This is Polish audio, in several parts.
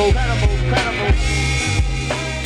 Oh.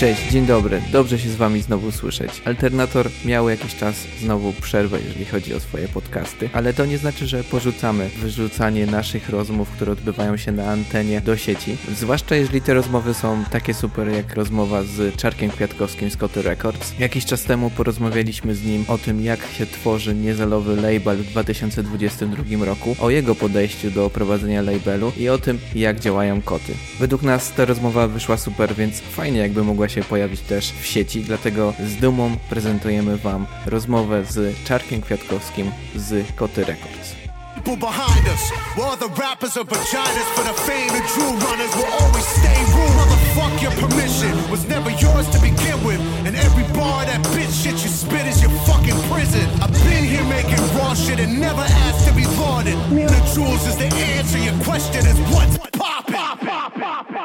Cześć, dzień dobry. Dobrze się z wami znowu słyszeć. Alternator miał jakiś czas znowu przerwę, jeżeli chodzi o swoje podcasty, ale to nie znaczy, że porzucamy wyrzucanie naszych rozmów, które odbywają się na antenie do sieci. Zwłaszcza jeżeli te rozmowy są takie super jak rozmowa z Czarkiem Kwiatkowskim z Koty Records. Jakiś czas temu porozmawialiśmy z nim o tym, jak się tworzy niezalowy label w 2022 roku, o jego podejściu do prowadzenia labelu i o tym, jak działają koty. Według nas ta rozmowa wyszła super, więc fajnie jakby mogła się pojawić też w sieci, dlatego z dumą prezentujemy Wam rozmowę z Czarkiem Kwiatkowskim z Koty Records. people behind us. While the rappers are vaginas for the fame and true runners will always stay rude. Motherfuck your permission was never yours to begin with. And every bar that bitch shit you spit is your fucking prison. I've been here making raw shit and never asked to be lauded. The jewels is the answer. Your question is what's poppin'?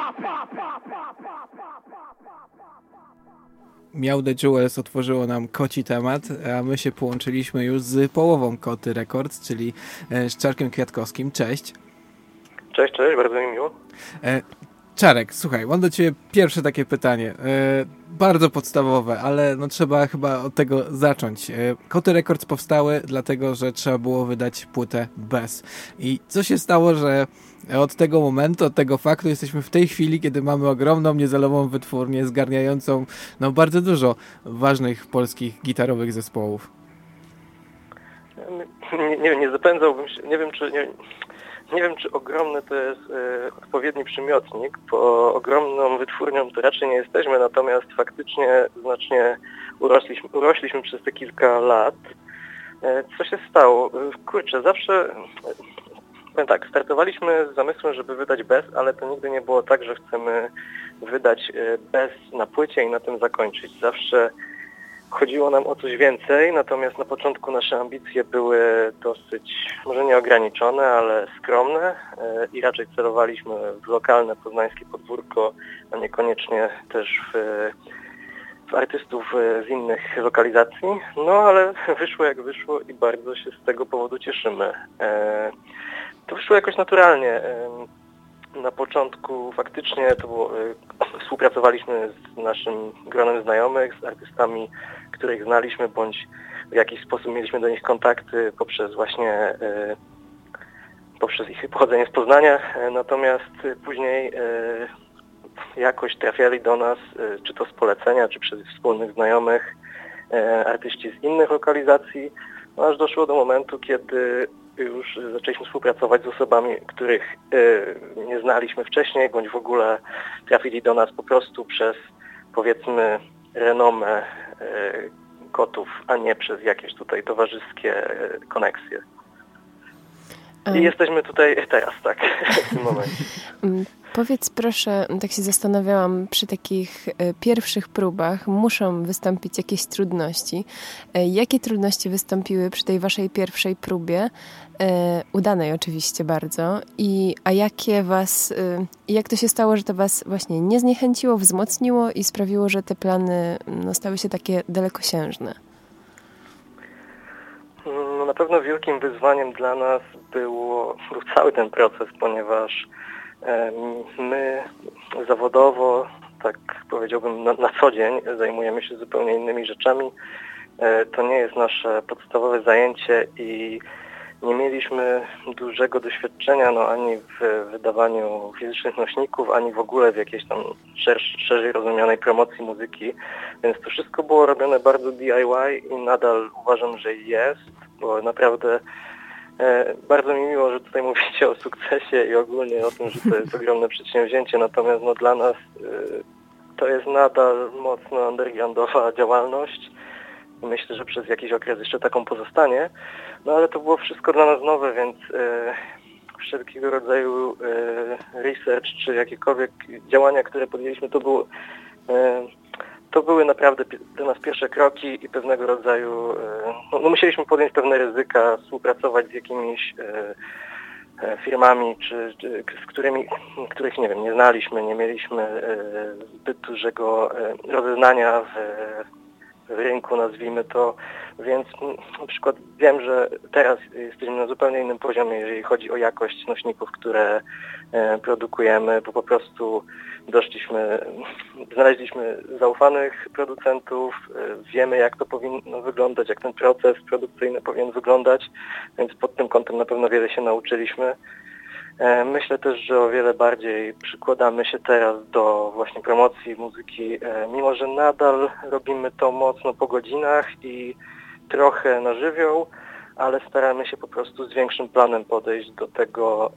Miał The Jewels otworzyło nam koci temat, a my się połączyliśmy już z połową Koty Records, czyli e, z Czarkiem Kwiatkowskim. Cześć. Cześć, cześć, bardzo mi miło. E, Czarek, słuchaj, mam do Ciebie pierwsze takie pytanie. E, bardzo podstawowe, ale no trzeba chyba od tego zacząć. Koty Records powstały dlatego, że trzeba było wydać płytę bez. I co się stało, że od tego momentu, od tego faktu jesteśmy w tej chwili, kiedy mamy ogromną, niezalową wytwórnię zgarniającą no, bardzo dużo ważnych polskich gitarowych zespołów. Nie, nie, nie zapędzałbym się, nie wiem czy nie, nie wiem czy ogromny to jest e, odpowiedni przymiotnik, bo ogromną wytwórnią to raczej nie jesteśmy, natomiast faktycznie znacznie urośliśmy, urośliśmy przez te kilka lat. E, co się stało? Kurczę, zawsze powiem tak, startowaliśmy z zamysłem, żeby wydać bez, ale to nigdy nie było tak, że chcemy wydać e, bez na płycie i na tym zakończyć. Zawsze chodziło nam o coś więcej, natomiast na początku nasze ambicje były dosyć, może nie ograniczone, ale skromne e, i raczej celowaliśmy w lokalne poznańskie podwórko, a niekoniecznie też w, w artystów e, z innych lokalizacji. No ale wyszło jak wyszło i bardzo się z tego powodu cieszymy. To wyszło jakoś naturalnie. Na początku faktycznie to było, e, współpracowaliśmy z naszym gronem znajomych, z artystami, których znaliśmy, bądź w jakiś sposób mieliśmy do nich kontakty poprzez właśnie e, poprzez ich pochodzenie z Poznania, e, natomiast później jakoś trafiali do nas, czy to z polecenia, czy przez wspólnych znajomych, artyści z innych lokalizacji, no aż doszło do momentu, kiedy już zaczęliśmy współpracować z osobami, których e, nie znaliśmy wcześniej, bądź w ogóle trafili do nas po prostu przez, powiedzmy, renomę e, kotów, a nie przez jakieś tutaj towarzyskie koneksje. I jesteśmy tutaj teraz, tak, w tym momencie. Mm, Powiedz proszę, tak się zastanawiałam, przy takich e, pierwszych próbach muszą wystąpić jakieś trudności. E, jakie trudności wystąpiły przy tej waszej pierwszej próbie? E, udanej oczywiście bardzo. I, a jakie was, jak to się stało, że to was właśnie nie zniechęciło, wzmocniło i sprawiło, że te plany no, stały się takie dalekosiężne? No, na pewno wielkim wyzwaniem dla nas było, był cały ten proces, ponieważ My zawodowo, tak powiedziałbym, na, na co dzień zajmujemy się zupełnie innymi rzeczami. E, to nie jest nasze podstawowe zajęcie i nie mieliśmy dużego doświadczenia no, ani w wydawaniu fizycznych nośników, ani w ogóle w jakiejś tam szerzej rozumianej promocji muzyki, więc to wszystko było robione bardzo DIY i nadal uważam, że jest, bo naprawdę E, bardzo mi miło, że tutaj mówicie o sukcesie i ogólnie o tym, że to jest ogromne przedsięwzięcie, natomiast no, dla nas e, to jest nadal mocno undergroundowa działalność i myślę, że przez jakiś okres jeszcze taką pozostanie. No ale to było wszystko dla nas nowe, więc e, wszelkiego rodzaju e, research czy jakiekolwiek działania, które podjęliśmy, to było e, to były naprawdę dla nas pierwsze kroki i pewnego rodzaju, no, no musieliśmy podjąć pewne ryzyka, współpracować z jakimiś firmami, czy, czy, z którymi, których nie wiem, nie znaliśmy, nie mieliśmy zbyt dużego rozeznania w, rynku, nazwijmy to, więc na przykład wiem, że teraz jesteśmy na zupełnie innym poziomie, jeżeli chodzi o jakość nośników, które e, produkujemy, bo po prostu doszliśmy, znaleźliśmy zaufanych producentów, e, wiemy jak to powinno wyglądać, jak ten proces produkcyjny powinien wyglądać, więc pod tym kątem na pewno wiele się nauczyliśmy. E, myślę też, że o wiele bardziej przykładamy się teraz do właśnie promocji muzyki, mimo że nadal robimy to mocno po godzinach i trochę na żywioł, ale staramy się po prostu z większym planem podejść do tego,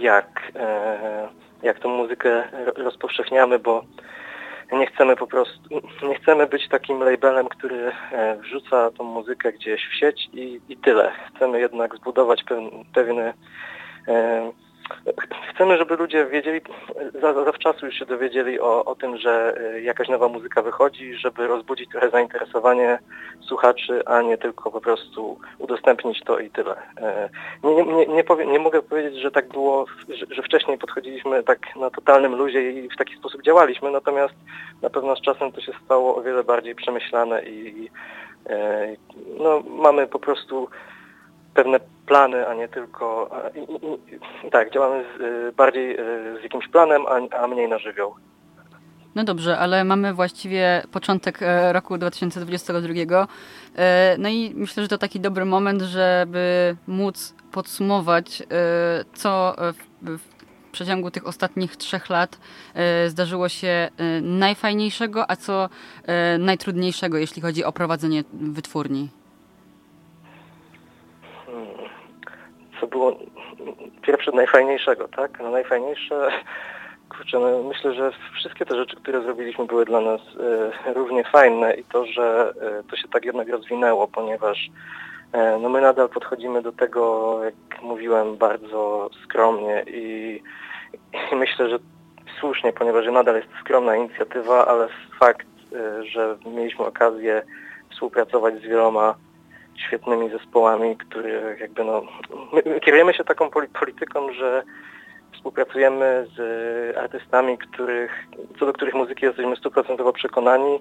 jak, e, jak tą muzykę rozpowszechniamy, bo nie chcemy po prostu, nie chcemy być takim labelem, który e, wrzuca tą muzykę gdzieś w sieć i, i tyle. Chcemy jednak zbudować pewien, pewny e, Chcemy, żeby ludzie wiedzieli, zawczasu już się dowiedzieli o, o tym, że e, jakaś nowa muzyka wychodzi, żeby rozbudzić trochę zainteresowanie słuchaczy, a nie tylko po prostu udostępnić to i tyle. E, nie, nie, nie, powie, nie mogę powiedzieć, że tak było, że, że wcześniej podchodziliśmy tak na totalnym luzie i w taki sposób działaliśmy, natomiast na pewno z czasem to się stało o wiele bardziej przemyślane i, i e, no, mamy po prostu pewne plany, a nie tylko... I, i, tak, działamy z, y, bardziej y, z jakimś planem, a, a mniej na żywioł. No dobrze, ale mamy właściwie początek e, roku 2022. E, no i myślę, że to taki dobry moment, żeby móc podsumować, e, co w przeciągu tych ostatnich trzech lat zdarzyło się najfajniejszego, a co najtrudniejszego, jeśli chodzi o prowadzenie wytwórni. Co było pierwsze najfajniejszego, tak? No najfajniejsze, kurczę, no myślę, że wszystkie te rzeczy, które zrobiliśmy były dla nas e, równie fajne i to, że e, to się tak jednak rozwinęło, ponieważ e, no my nadal podchodzimy do tego, jak mówiłem, bardzo skromnie i, i myślę, że słusznie, ponieważ nadal jest skromna inicjatywa, ale fakt, e, że mieliśmy okazję współpracować z wieloma świetnymi zespołami, które jakby no... My kierujemy się taką polityką, że współpracujemy z artystami, których, co do których muzyki jesteśmy stuprocentowo przekonani,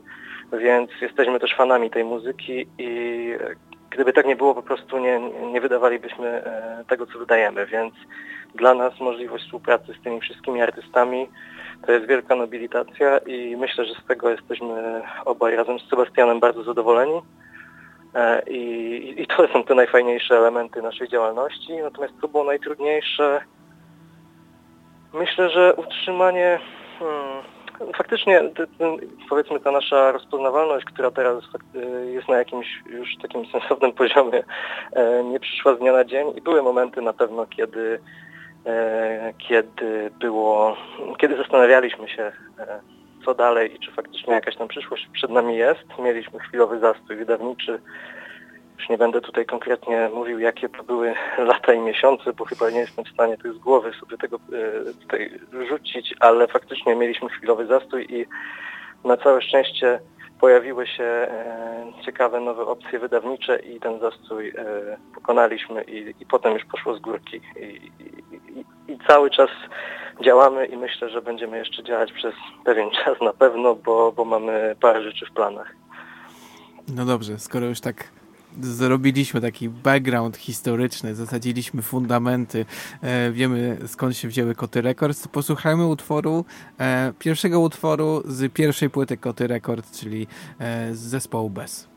więc jesteśmy też fanami tej muzyki i gdyby tak nie było, po prostu nie, nie wydawalibyśmy e, tego, co wydajemy, więc dla nas możliwość współpracy z tymi wszystkimi artystami to jest wielka nobilitacja i myślę, że z tego jesteśmy obaj razem z Sebastianem bardzo zadowoleni. E, I, I to są te najfajniejsze elementy naszej działalności. Natomiast co było najtrudniejsze? Myślę, że utrzymanie hmm, faktycznie powiedzmy ta nasza rozpoznawalność, która teraz jest na jakimś już takim sensownym poziomie, e, nie przyszła z dnia na dzień i były momenty na pewno, kiedy, e, kiedy było, kiedy zastanawialiśmy się co dalej i czy faktycznie jakaś tam przyszłość przed nami jest. Mieliśmy chwilowy zastój wydawniczy. Już nie będę tutaj konkretnie mówił, jakie to były lata i miesiące, bo chyba nie jestem w stanie tych z głowy sobie tego e, tutaj rzucić, ale faktycznie mieliśmy chwilowy zastój i na całe szczęście pojawiły się e, ciekawe nowe opcje wydawnicze i ten zastój e, pokonaliśmy i, i potem już poszło z górki. I, i, I, cały czas działamy i myślę, że będziemy jeszcze działać przez pewien czas na pewno, bo, bo mamy parę rzeczy w planach. No dobrze, skoro już tak zrobiliśmy taki background historyczny, zasadziliśmy fundamenty, e, wiemy skąd się wzięły Koty Records, posłuchajmy utworu, e, pierwszego utworu z pierwszej płyty Koty Records, czyli e, z zespołu Bez.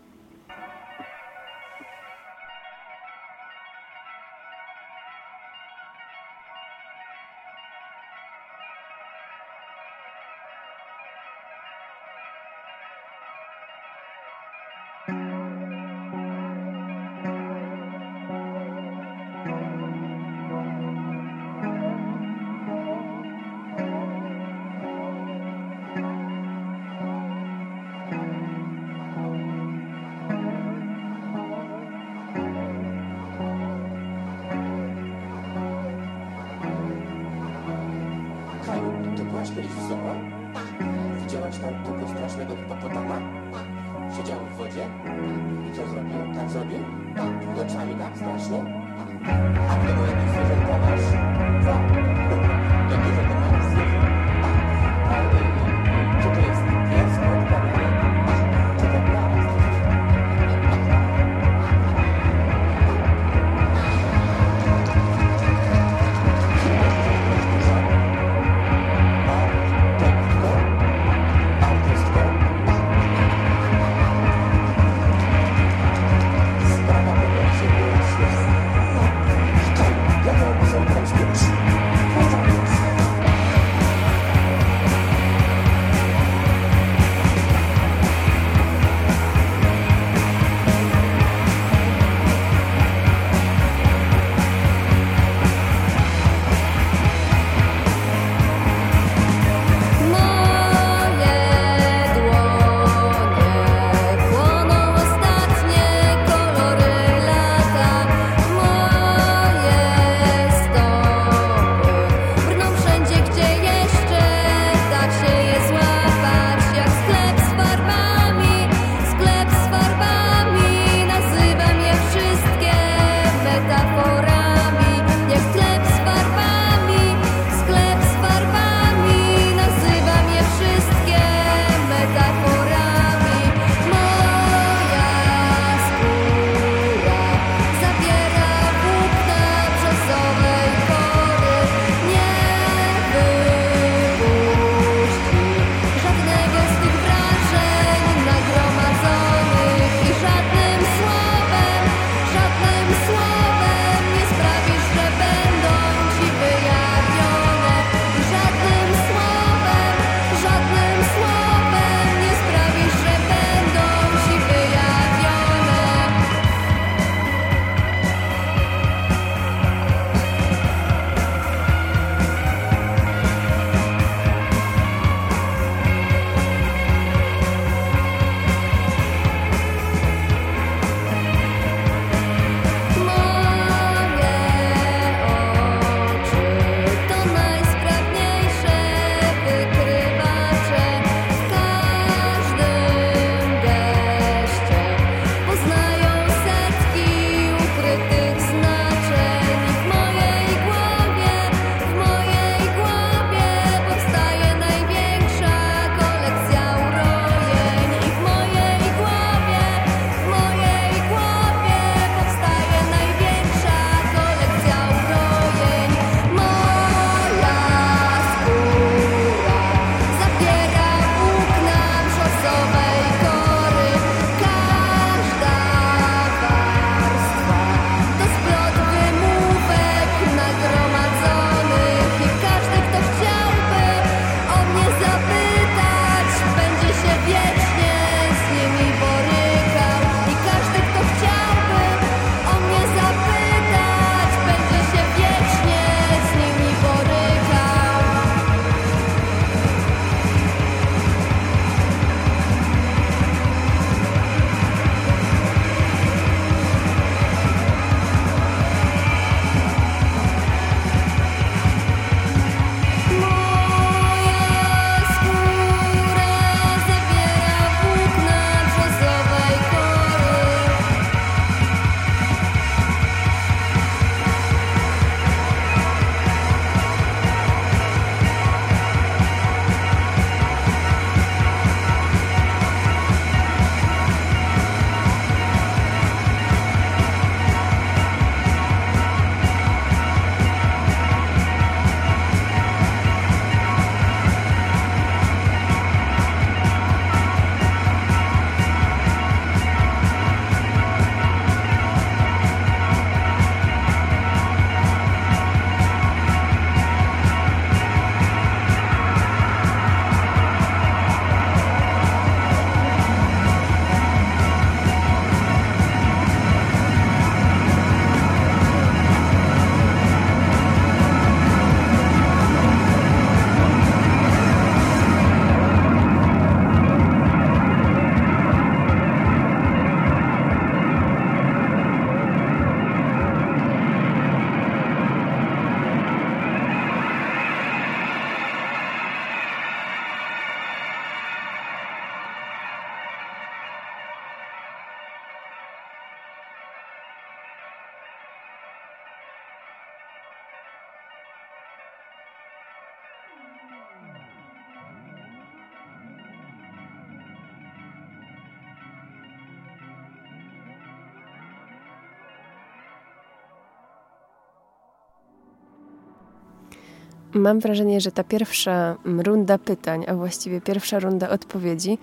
Mam wrażenie, że ta pierwsza runda pytań, a właściwie pierwsza runda odpowiedzi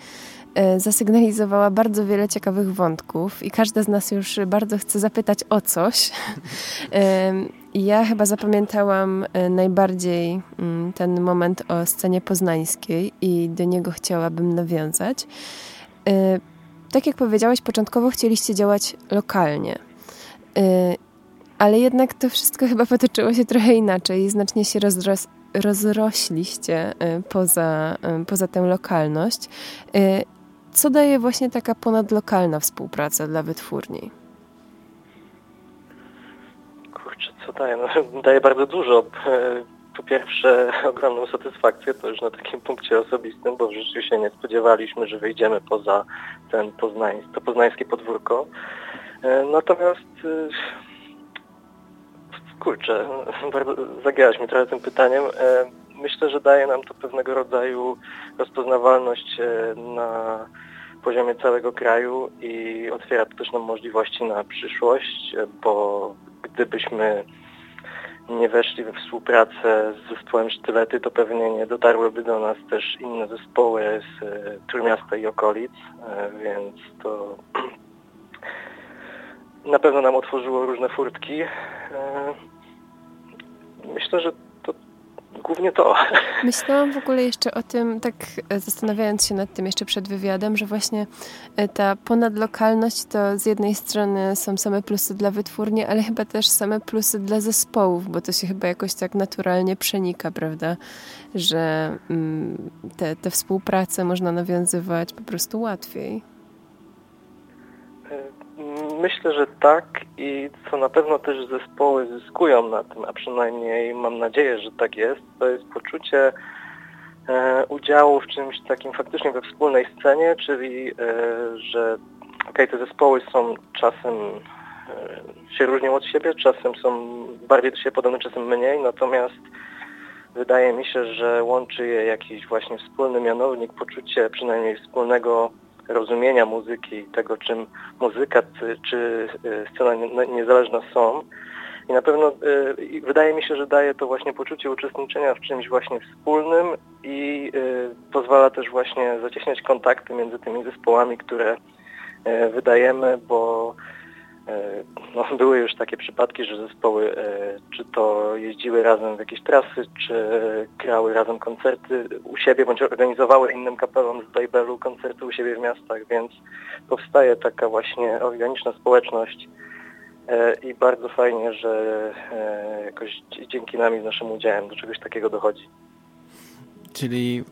e, zasygnalizowała bardzo wiele ciekawych wątków i każda z nas już bardzo chce zapytać o coś. Ja chyba zapamiętałam e, najbardziej mm, ten moment o scenie poznańskiej i do niego chciałabym nawiązać. E, tak jak powiedziałeś, początkowo chcieliście działać lokalnie ale jednak to wszystko chyba potoczyło się trochę inaczej. Znacznie się rozros rozrośliście y, poza, y, poza tę lokalność. Y, co daje właśnie taka ponadlokalna współpraca dla wytwórni? Kurczę, co daje? No, daje bardzo dużo. Po pierwsze ogromną satysfakcję, to już na takim punkcie osobistym, bo w życiu się nie spodziewaliśmy, że wyjdziemy poza ten poznań, to poznańskie podwórko. Natomiast Kurczę, zagięłaś mi trochę tym pytaniem. E, myślę, że daje nam to pewnego rodzaju rozpoznawalność e, na poziomie całego kraju i otwiera to też nam możliwości na przyszłość, e, bo gdybyśmy nie weszli we współpracę z zespołem Sztylety, to pewnie nie dotarłyby do nas też inne zespoły z Trójmiasta i okolic, więc to na pewno nam otworzyło różne furtki myślę, że to głównie to. Myślałam w ogóle jeszcze o tym, tak e, zastanawiając się nad tym jeszcze przed wywiadem, że właśnie e, ta ponadlokalność to z jednej strony są same plusy dla wytwórni, ale chyba też same plusy dla zespołów, bo to się chyba jakoś tak naturalnie przenika, prawda? Że mm, te, te współpracę można nawiązywać po prostu łatwiej. Myślę, że tak i co na pewno też zespoły zyskują na tym, a przynajmniej mam nadzieję, że tak jest, to jest poczucie e, udziału w czymś takim faktycznie we wspólnej scenie, czyli e, że okay, te zespoły są czasem e, się różnią od siebie, czasem są bardziej do siebie podobne, czasem mniej, natomiast wydaje mi się, że łączy je jakiś właśnie wspólny mianownik, poczucie przynajmniej wspólnego rozumienia muzyki, tego czym muzyka czy, czy e, scena niezależna są. I na pewno y, wydaje mi się, że daje to właśnie poczucie uczestniczenia w czymś właśnie wspólnym i y, pozwala też właśnie zacieśniać kontakty między tymi zespołami, które y, wydajemy, bo no, były już takie przypadki, że zespoły e, czy to jeździły razem w jakieś trasy, czy grały razem koncerty u siebie, bądź organizowały innym kapelom z labelu koncerty u siebie w miastach, więc powstaje taka właśnie organiczna społeczność e, i bardzo fajnie, że jakoś dzięki nami z naszym udziałem do czegoś takiego dochodzi. Czyli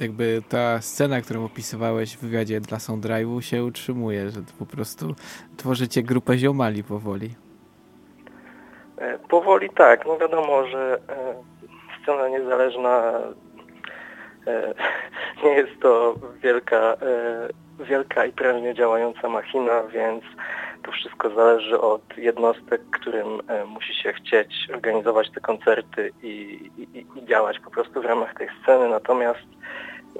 y, jakby ta scena, którą opisywałeś w wywiadzie dla Soundrive'u się utrzymuje, że po prostu tworzycie grupę ziomali powoli. E, powoli tak. No wiadomo, że e, scena niezależna e, nie jest to wielka, wielka i prężnie działająca machina, więc to wszystko zależy od jednostek, którym e, musi się chcieć organizować te koncerty i, i, i działać po prostu w ramach tej sceny. Natomiast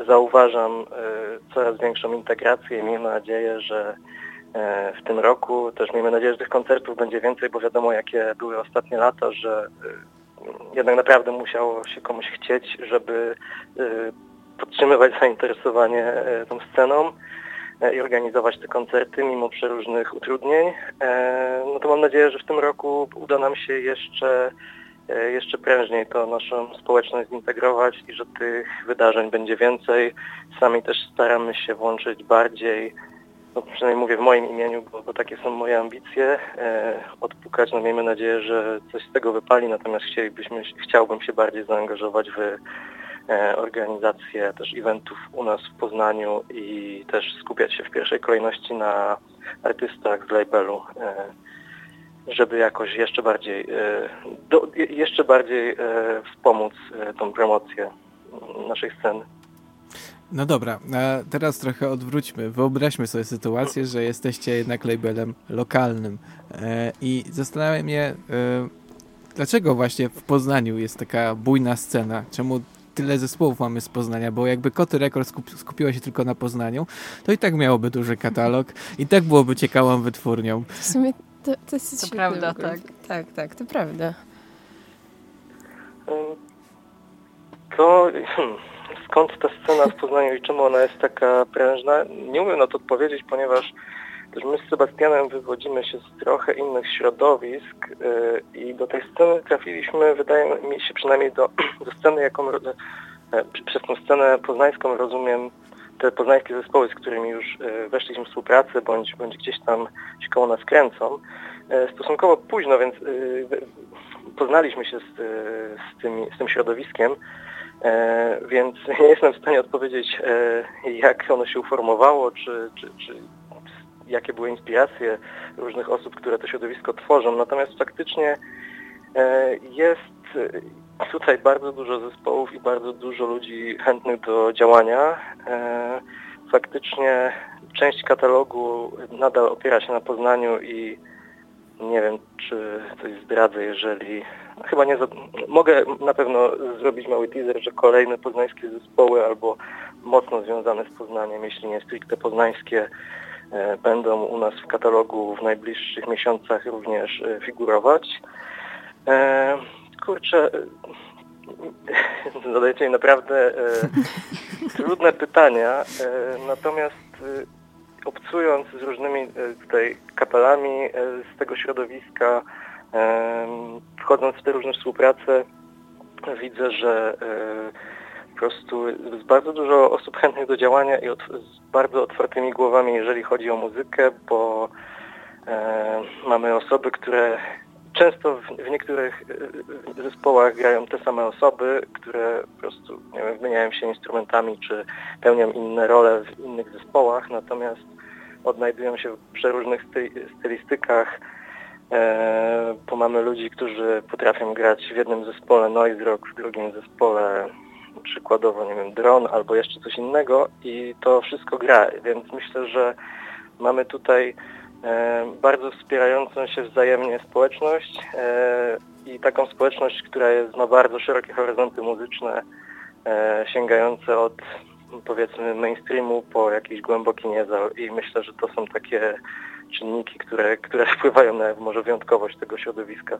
zauważam e, coraz większą integrację i miejmy nadzieję, że e, w tym roku też miejmy nadzieję, że tych koncertów będzie więcej, bo wiadomo jakie były ostatnie lata, że jednak naprawdę musiało się komuś chcieć, żeby podtrzymywać zainteresowanie tą sceną. E, i organizować te koncerty mimo przeróżnych utrudnień. E, no to mam nadzieję, że w tym roku uda nam się jeszcze, e, jeszcze prężniej to naszą społeczność zintegrować i że tych wydarzeń będzie więcej. Sami też staramy się włączyć bardziej, no przynajmniej mówię w moim imieniu, bo, bo takie są moje ambicje, odpukać. No miejmy nadzieję, że coś z tego wypali, natomiast chcielibyśmy, chciałbym się bardziej zaangażować w organizację też eventów u nas w Poznaniu i też skupiać się w pierwszej kolejności na artystach z labelu, e, żeby jakoś jeszcze bardziej, e, do, jeszcze bardziej wspomóc tą promocję naszej sceny. No dobra, teraz trochę odwróćmy. Wyobraźmy sobie sytuację, że jesteście jednak labelem lokalnym i zastanawiam mnie, dlaczego właśnie w Poznaniu jest taka bujna scena? Czemu tyle zespołów mamy z Poznania, bo jakby Koty skup, skupiła się tylko na Poznaniu, to i tak miałoby duży katalog i tak byłoby ciekawą wytwórnią. W sumie to, to jest to prawda, tak. Tak, tak, to prawda. To skąd ta scena w Poznaniu i czemu ona jest taka prężna? Nie umiem na to odpowiedzieć, ponieważ też my z Sebastianem wywodzimy się z trochę innych środowisk yy, i do tej sceny trafiliśmy, wydaje mi się przynajmniej do, do sceny, jaką yy, przez tą scenę poznańską rozumiem te poznańskie zespoły, z którymi już yy, weszliśmy w współpracę, bądź, bądź gdzieś tam się koło nas kręcą. Stosunkowo późno, więc poznaliśmy się z, z, tymi, z tym środowiskiem, więc nie jestem w stanie odpowiedzieć, jak ono się uformowało, czy, czy, czy jakie były inspiracje różnych osób, które to środowisko tworzą. Natomiast faktycznie e, jest tutaj bardzo dużo zespołów i bardzo dużo ludzi chętnych do działania. E, faktycznie część katalogu nadal opiera się na Poznaniu i nie wiem, czy coś zdradzę, jeżeli... Chyba nie... Za... Mogę na pewno zrobić mały teaser, że kolejne poznańskie zespoły albo mocno związane z Poznaniem, jeśli nie stricte poznańskie, E, będą u nas w katalogu w najbliższych miesiącach również e, figurować. E, kurczę, zadajecie mi naprawdę trudne pytania, natomiast obcując z różnymi tutaj kapelami z tego środowiska, wchodząc w te różne współprace, widzę, że po prostu jest bardzo dużo osób chętnych do działania i z bardzo otwartymi głowami, jeżeli chodzi o muzykę, bo e, mamy osoby, które często w, w, niektórych e, zespołach grają te same osoby, które po prostu nie wiem, wymieniają się instrumentami czy pełnią inne role w innych zespołach, natomiast odnajdują się w przeróżnych stylistykach, e, bo mamy ludzi, którzy potrafią grać w jednym zespole noise rock, w drugim zespole przykładowo, nie wiem, dron albo jeszcze coś innego i to wszystko gra, więc myślę, że mamy tutaj e, bardzo wspierającą się wzajemnie społeczność e, i taką społeczność, która jest, ma bardzo szerokie horyzonty muzyczne, e, sięgające od powiedzmy mainstreamu po jakiś głęboki niezał i myślę, że to są takie czynniki, które, które wpływają na może wyjątkowość tego środowiska.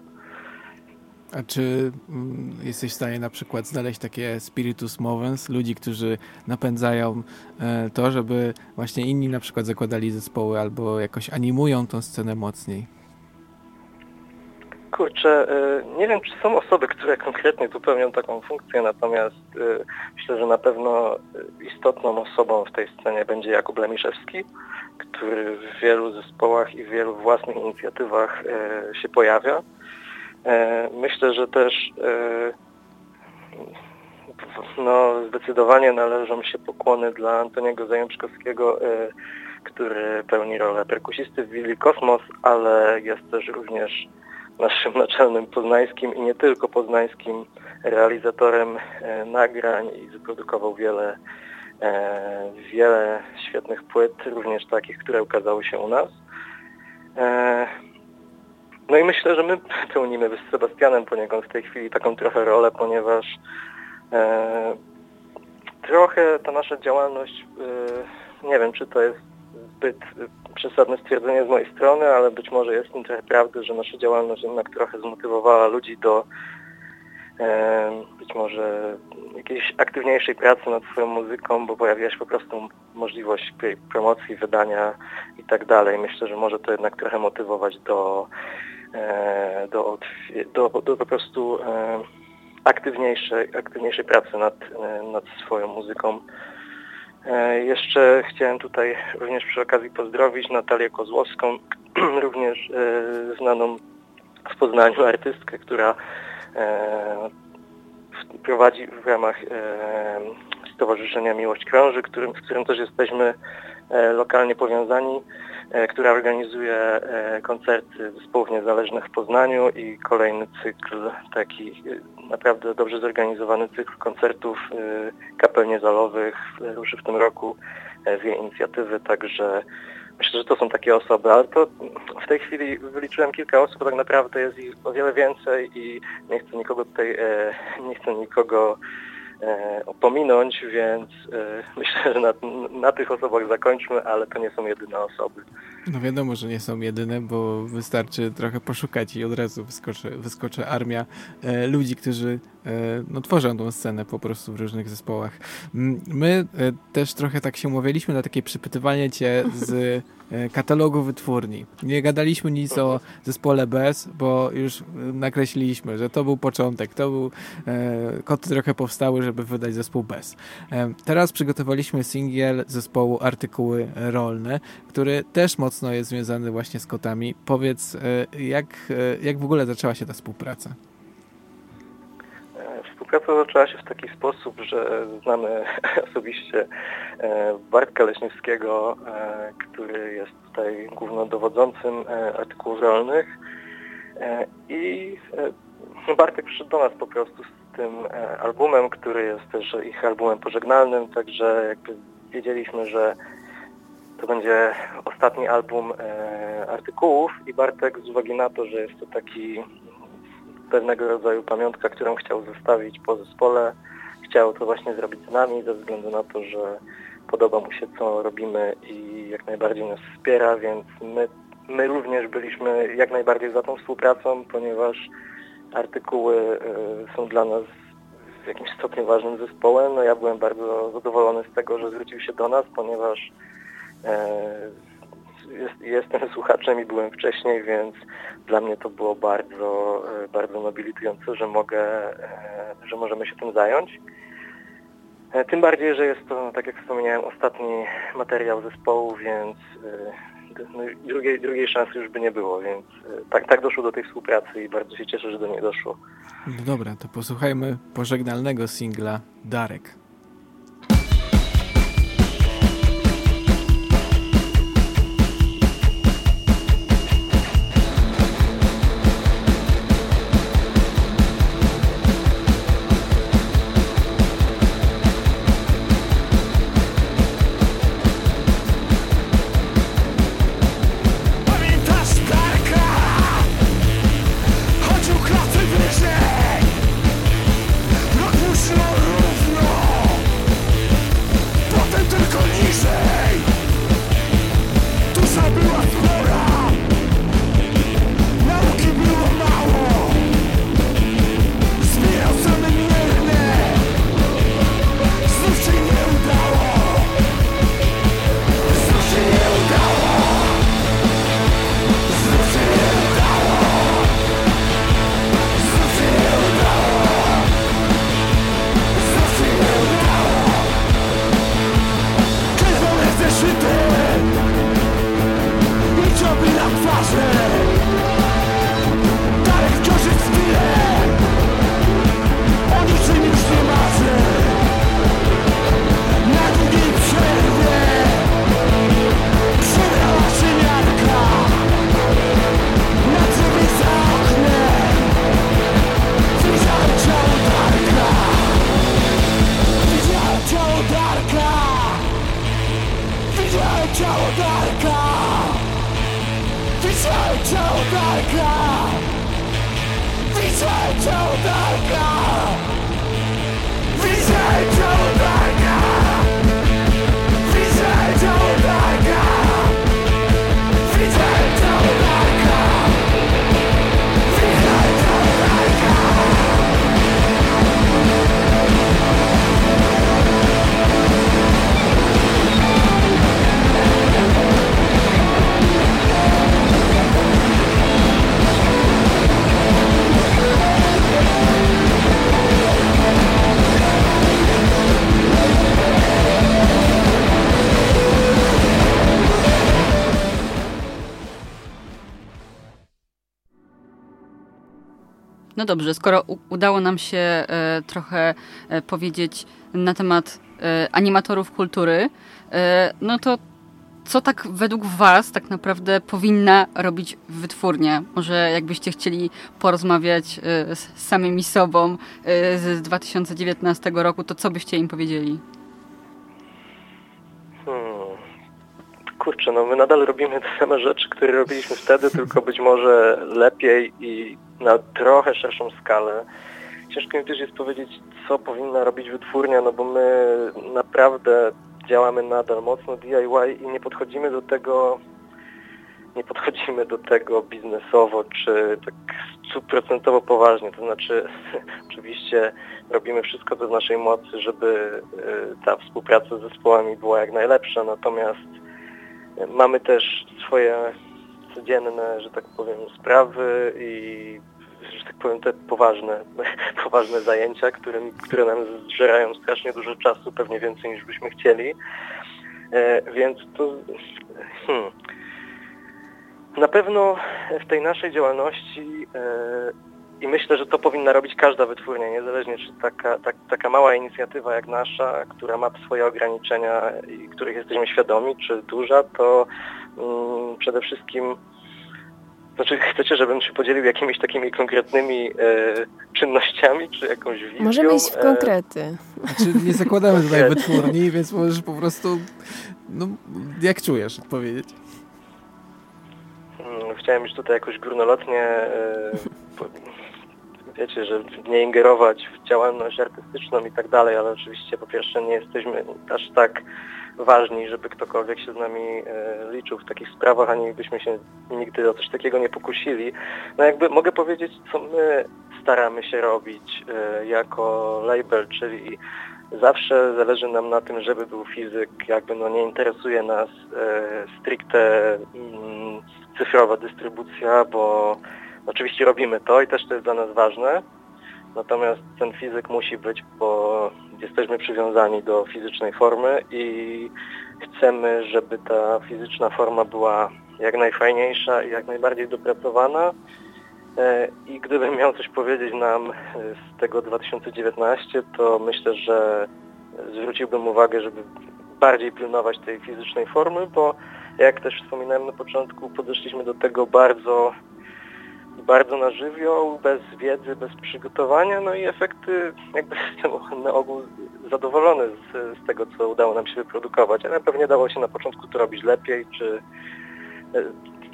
A czy mm, jesteś w stanie na przykład znaleźć takie spiritus movens, ludzi, którzy napędzają e, to, żeby właśnie inni na przykład zakładali zespoły albo jakoś animują tą scenę mocniej? Kurczę, e, nie wiem, czy są osoby, które konkretnie tu pełnią taką funkcję, natomiast e, myślę, że na pewno istotną osobą w tej scenie będzie Jakub Lemiszewski, który w wielu zespołach i w wielu własnych inicjatywach się pojawia E, myślę, że też e, no, zdecydowanie należą się pokłony dla Antoniego Zajączkowskiego, e, który pełni rolę perkusisty w Willi Kosmos, ale jest też również naszym naczelnym poznańskim i nie tylko poznańskim realizatorem nagrań i wyprodukował wiele, wiele świetnych płyt, również takich, które ukazały się u nas. No i myślę, że my pełnimy z Sebastianem poniekąd w tej chwili taką trochę rolę, ponieważ e, trochę ta nasza działalność, e, nie wiem czy to jest zbyt przesadne stwierdzenie z mojej strony, ale być może jest w trochę prawdy, że nasza działalność jednak trochę zmotywowała ludzi do e, być może jakiejś aktywniejszej pracy nad swoją muzyką, bo pojawiła się po prostu możliwość promocji, wydania i tak dalej. Myślę, że może to jednak trochę motywować do E, do, do, do po prostu e, aktywniejszej, aktywniejszej pracy nad, e, nad swoją muzyką. Jeszcze chciałem tutaj również przy okazji pozdrowić Natalię Kozłowską, również znaną w Poznaniu artystkę, która prowadzi w ramach Stowarzyszenia Miłość Krąży, którym, z którym też jesteśmy lokalnie powiązani. E, która organizuje e, koncerty zespołów niezależnych w Poznaniu i kolejny cykl, taki e, naprawdę dobrze zorganizowany cykl koncertów kapel niezalowych ruszy w tym roku z jej inicjatywy, także myślę, że to są takie osoby, ale to w tej chwili wyliczyłem kilka osób, tak naprawdę jest ich o wiele więcej i nie chcę nikogo tutaj, nie chcę nikogo opominąć, więc myślę, że na, na tych osobach zakończmy, ale to nie są jedyne osoby. No wiadomo, że nie są jedyne, bo wystarczy trochę poszukać i od razu wyskoczy, wyskoczy armia e, ludzi, którzy e, no, tworzą tą scenę po prostu w różnych zespołach. My e, też trochę tak się umawialiśmy na takie przypytywanie cię z E, katalogu wytwórni. Nie gadaliśmy nic o zespole bez, bo już nakreśliliśmy, że to był początek, to był e, koty trochę powstały, żeby wydać zespół bez. E, teraz przygotowaliśmy singiel zespołu Artykuły Rolne, który też mocno jest związany właśnie z kotami. Powiedz, e, jak, e, jak w ogóle zaczęła się ta współpraca? Współpraca zaczęła się w taki sposób, że znamy osobiście e, Bartka Leśniewskiego, e, który jest tutaj głównodowodzącym e, artykułów rolnych i Bartek przyszedł do nas po prostu tym albumem, który jest też ich albumem pożegnalnym, także jakby wiedzieliśmy, że to będzie ostatni album artykułów i Bartek z uwagi na to, że jest to taki pewnego rodzaju pamiątka, którą chciał zostawić po zespole. Chciał to właśnie zrobić z nami ze względu na to, że podoba mu się co robimy i jak najbardziej nas wspiera, więc my, my również byliśmy jak najbardziej za tą współpracą, ponieważ artykuły y, są dla nas w jakimś stopniu ważnym zespołem. No ja byłem bardzo zadowolony z tego, że zwrócił się do nas, ponieważ e, jest, jestem słuchaczem i byłem wcześniej, więc dla mnie to było bardzo, e, bardzo nobilitujące, że mogę, e, że możemy się tym zająć. E, tym bardziej, że jest to, tak jak wspomniałem, ostatni materiał zespołu, więc no, drugiej, drugiej szansy już by nie było, więc tak, tak doszło do tej współpracy i bardzo się cieszę, że do niej doszło. No dobra, to posłuchajmy pożegnalnego singla Darek. No dobrze, skoro udało nam się e, trochę e, powiedzieć na temat e, animatorów kultury, no to co tak według Was tak naprawdę powinna robić wytwórnia? Może jakbyście chcieli porozmawiać z samymi sobą z 2019 roku, to co byście im powiedzieli? Kurczę, no my nadal robimy te same rzeczy, które robiliśmy wtedy, tylko być może lepiej i na trochę szerszą skalę. Ciężko mi też jest powiedzieć, co powinna robić wytwórnia, no bo my naprawdę działamy nadal mocno DIY i nie podchodzimy do tego nie podchodzimy do tego biznesowo czy tak stuprocentowo poważnie. To znaczy oczywiście robimy wszystko co w naszej mocy, żeby e, ta współpraca z zespołami była jak najlepsza, natomiast mamy też swoje codzienne, że tak powiem, sprawy i że tak powiem, te poważne, poważne zajęcia, które, które nam zżerają strasznie dużo czasu, pewnie więcej niż byśmy chcieli. E, więc to hmm, na pewno w tej naszej działalności e, i myślę, że to powinna robić każda wytwórnia, niezależnie czy taka, tak, taka mała inicjatywa jak nasza, która ma swoje ograniczenia i których jesteśmy świadomi, czy duża, to mm, przede wszystkim znaczy chcecie, żebym się podzielił jakimiś takimi konkretnymi e, czynnościami, czy jakąś wizją? Możemy iść w e, konkrety. E... Znaczy nie zakładamy tutaj wytwórni, więc możesz po prostu, no jak czujesz odpowiedzieć? Hmm, chciałem już tutaj jakoś górnolotnie e, wiecie, że nie ingerować w działalność artystyczną i tak dalej, ale oczywiście po pierwsze nie jesteśmy aż tak ważni, żeby ktokolwiek się z nami e, liczył w takich sprawach, ani byśmy się nigdy o coś takiego nie pokusili. No jakby mogę powiedzieć, co my staramy się robić e, jako label, czyli zawsze zależy nam na tym, żeby był fizyk, jakby no nie interesuje nas e, stricte mm, cyfrowa dystrybucja, bo oczywiście robimy to i też to jest dla nas ważne, natomiast ten fizyk musi być, bo jesteśmy przywiązani do fizycznej formy i chcemy, żeby ta fizyczna forma była jak najfajniejsza i jak najbardziej dopracowana. E, I gdybym miał coś powiedzieć nam z tego 2019, to myślę, że zwróciłbym uwagę, żeby bardziej pilnować tej fizycznej formy, bo jak też wspominałem na początku, podeszliśmy do tego bardzo bardzo na żywioł, bez wiedzy, bez przygotowania, no i efekty jakby jestem na ogół zadowolony z, z tego, co udało nam się wyprodukować, ale pewnie dało się na początku to robić lepiej, czy e,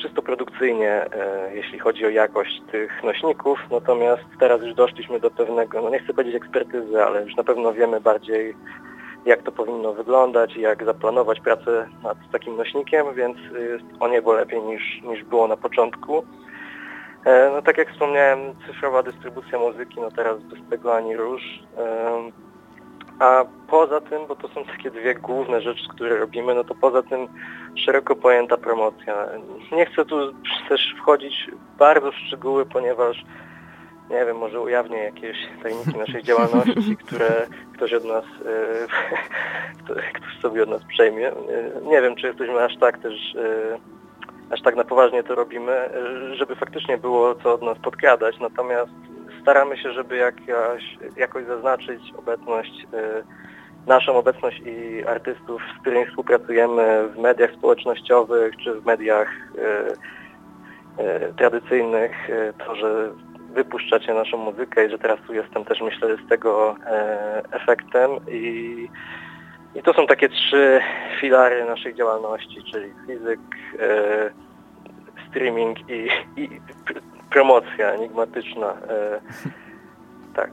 czysto produkcyjnie, e, jeśli chodzi o jakość tych nośników, natomiast teraz już doszliśmy do pewnego, no nie chcę powiedzieć ekspertyzy, ale już na pewno wiemy bardziej, jak to powinno wyglądać i jak zaplanować pracę nad takim nośnikiem, więc jest o niebo lepiej niż, niż było na początku. E, no tak jak wspomniałem, cyfrowa dystrybucja muzyki, no teraz bez tego ani róż. A poza tym, bo to są takie dwie główne rzeczy, które robimy, no to poza tym szeroko pojęta promocja. Nie chcę tu też wchodzić bardzo w szczegóły, ponieważ nie wiem, może ujawnię jakieś tajniki naszej działalności, które ktoś od nas, e, ktoś sobie od nas przejmie. E, nie wiem, czy jesteśmy aż tak też aż tak na poważnie to robimy, żeby faktycznie było co od nas podkradać, natomiast staramy się, żeby jakaś, jakoś zaznaczyć obecność, e, naszą obecność i artystów, z którymi współpracujemy w mediach społecznościowych czy w mediach e, tradycyjnych, to, że wypuszczacie naszą muzykę i że teraz tu jestem też myślę z tego efektem. I i to są takie trzy filary naszej działalności, czyli fizyk, e, streaming i, i promocja enigmatyczna. E, tak.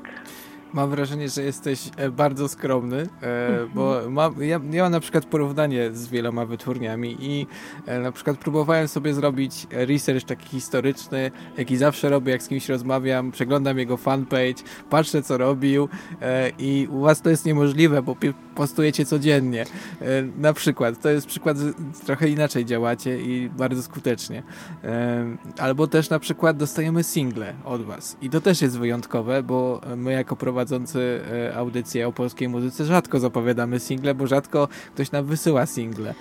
Mam wrażenie, że jesteś e, bardzo skromny, e, bo ja, ja mam na przykład porównanie z wieloma wytwórniami i e, na przykład próbowałem sobie zrobić research taki historyczny, jaki zawsze robię, jak z kimś rozmawiam, przeglądam jego fanpage, patrzę co robił i u was to jest niemożliwe, bo postujecie codziennie. Na przykład, to jest przykład, trochę inaczej działacie i bardzo skutecznie. Albo też na przykład dostajemy single od was i to też jest wyjątkowe, bo my jako prowadzący prowadzący e, audycję o polskiej muzyce rzadko zapowiadamy single, bo rzadko ktoś nam wysyła single.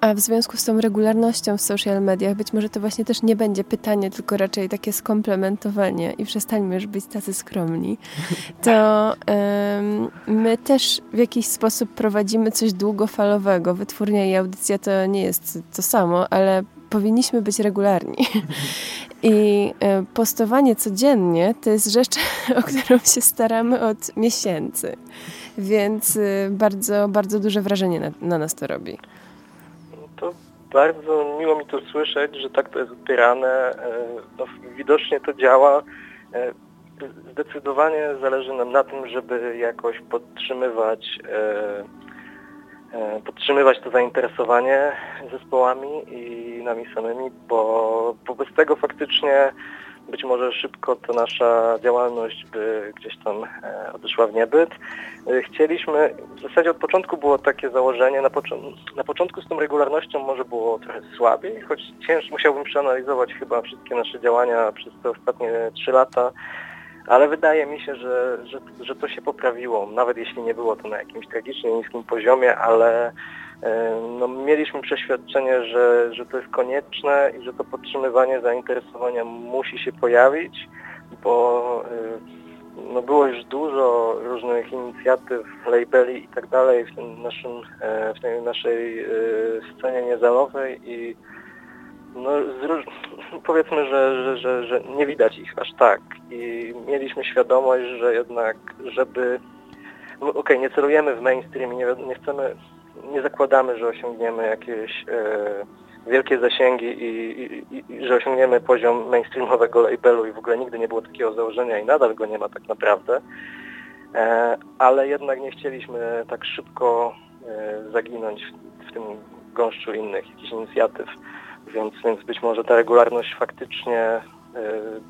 A w związku z tą regularnością w social mediach być może to właśnie też nie będzie pytanie, tylko raczej takie skomplementowanie i przestańmy już być tacy skromni. To um, my też w jakiś sposób prowadzimy coś długofalowego. Wytwórnia i audycja to nie jest to samo, ale powinniśmy być regularni. I e, postowanie codziennie to jest rzecz, o którą się staramy od miesięcy. Więc e, bardzo, bardzo duże wrażenie na, na nas to robi. To bardzo miło mi to słyszeć, że tak to jest odbierane. E, no, widocznie to działa. Zdecydowanie zależy nam na tym, żeby jakoś podtrzymywać podtrzymywać to zainteresowanie zespołami i nami samymi, bo, bez tego faktycznie być może szybko ta nasza działalność by gdzieś tam e, odeszła w niebyt. E, chcieliśmy, w zasadzie od początku było takie założenie, na, na początku z tą regularnością może było trochę słabiej, choć ciężko musiałbym przeanalizować chyba wszystkie nasze działania przez te ostatnie trzy lata, ale wydaje mi się, że, że, że to się poprawiło, nawet jeśli nie było to na jakimś tragicznie niskim poziomie, ale E, no, mieliśmy przeświadczenie, że, że to jest konieczne i że to podtrzymywanie zainteresowania musi się pojawić, bo e, no, było już dużo różnych inicjatyw, labeli i tak dalej w, naszym, e, w tej naszej scenie niezalowej i no, powiedzmy, że, że, że, że nie widać ich aż tak i mieliśmy świadomość, że jednak, żeby no, okej, okay, nie celujemy w mainstream, nie, nie chcemy nie zakładamy, że osiągniemy jakieś e, wielkie zasięgi i, i, i, że osiągniemy poziom mainstreamowego labelu i w ogóle nigdy nie było takiego założenia i nadal go nie ma tak naprawdę. E, ale jednak nie chcieliśmy tak szybko e, zaginąć w, w tym gąszczu innych jakichś inicjatyw, więc, więc być może ta regularność faktycznie e,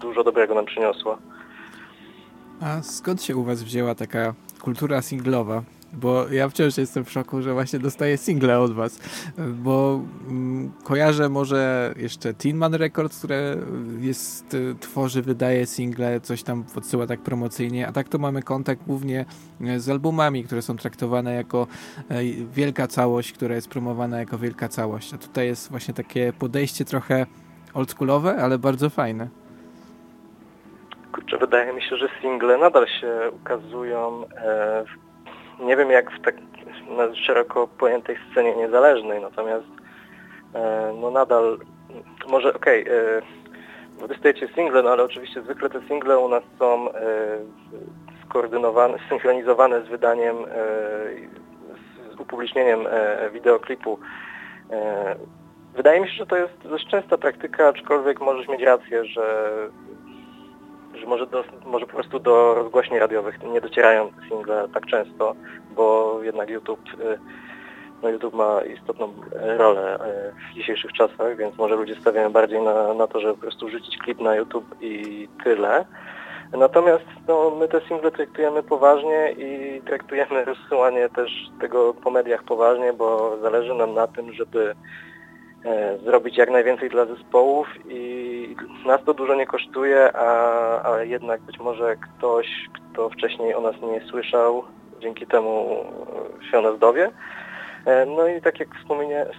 dużo dobrego nam przyniosła. A skąd się u Was wzięła taka kultura singlowa? Bo ja wciąż jestem w szoku, że właśnie dostaję single od was, bo mm, kojarzę może jeszcze Tinman Records, które jest, y, tworzy, wydaje single, coś tam podsyła tak promocyjnie, a tak to mamy kontakt głównie e, z albumami, które są traktowane jako e, wielka całość, która jest promowana jako wielka całość, a tutaj jest właśnie takie podejście trochę oldschoolowe, ale bardzo fajne. Kurczę, wydaje mi się, że single nadal się ukazują e, w nie wiem jak w tak na szeroko pojętej scenie niezależnej, natomiast e, no nadal, może okej, okay, e, wy single, no ale oczywiście zwykle te single u nas są e, skoordynowane, synchronizowane z wydaniem, e, z upublicznieniem e, wideoklipu. E, wydaje mi się, że to jest dość częsta praktyka, aczkolwiek możesz mieć rację, że może, do, może po prostu do rozgłośni radiowych nie docierają single tak często, bo jednak YouTube, y, no YouTube ma istotną rolę y, w dzisiejszych czasach, więc może ludzie stawiają bardziej na, na to, żeby po prostu rzucić klip na YouTube i tyle. Natomiast no, my te single traktujemy poważnie i traktujemy rozsyłanie też tego po mediach poważnie, bo zależy nam na tym, żeby zrobić jak najwięcej dla zespołów i nas to dużo nie kosztuje, a, ale jednak być może ktoś, kto wcześniej o nas nie słyszał, dzięki temu się o nas dowie. E, no i tak jak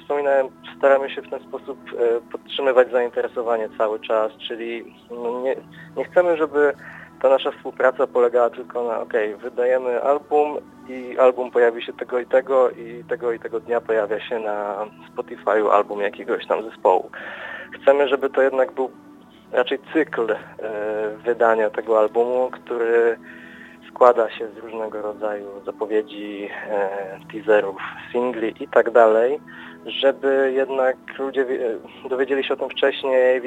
wspominałem, staramy się w ten sposób e, podtrzymywać zainteresowanie cały czas, czyli no nie, nie chcemy, żeby ta nasza współpraca polegała tylko na ok, wydajemy album i album pojawi się tego i tego i tego i tego dnia pojawia się na Spotify'u album jakiegoś tam zespołu. Chcemy, żeby to jednak był raczej cykl e, wydania tego albumu, który składa się z różnego rodzaju zapowiedzi, e, teaserów, singli i tak dalej, żeby jednak ludzie dowiedzieli się o tym wcześniej,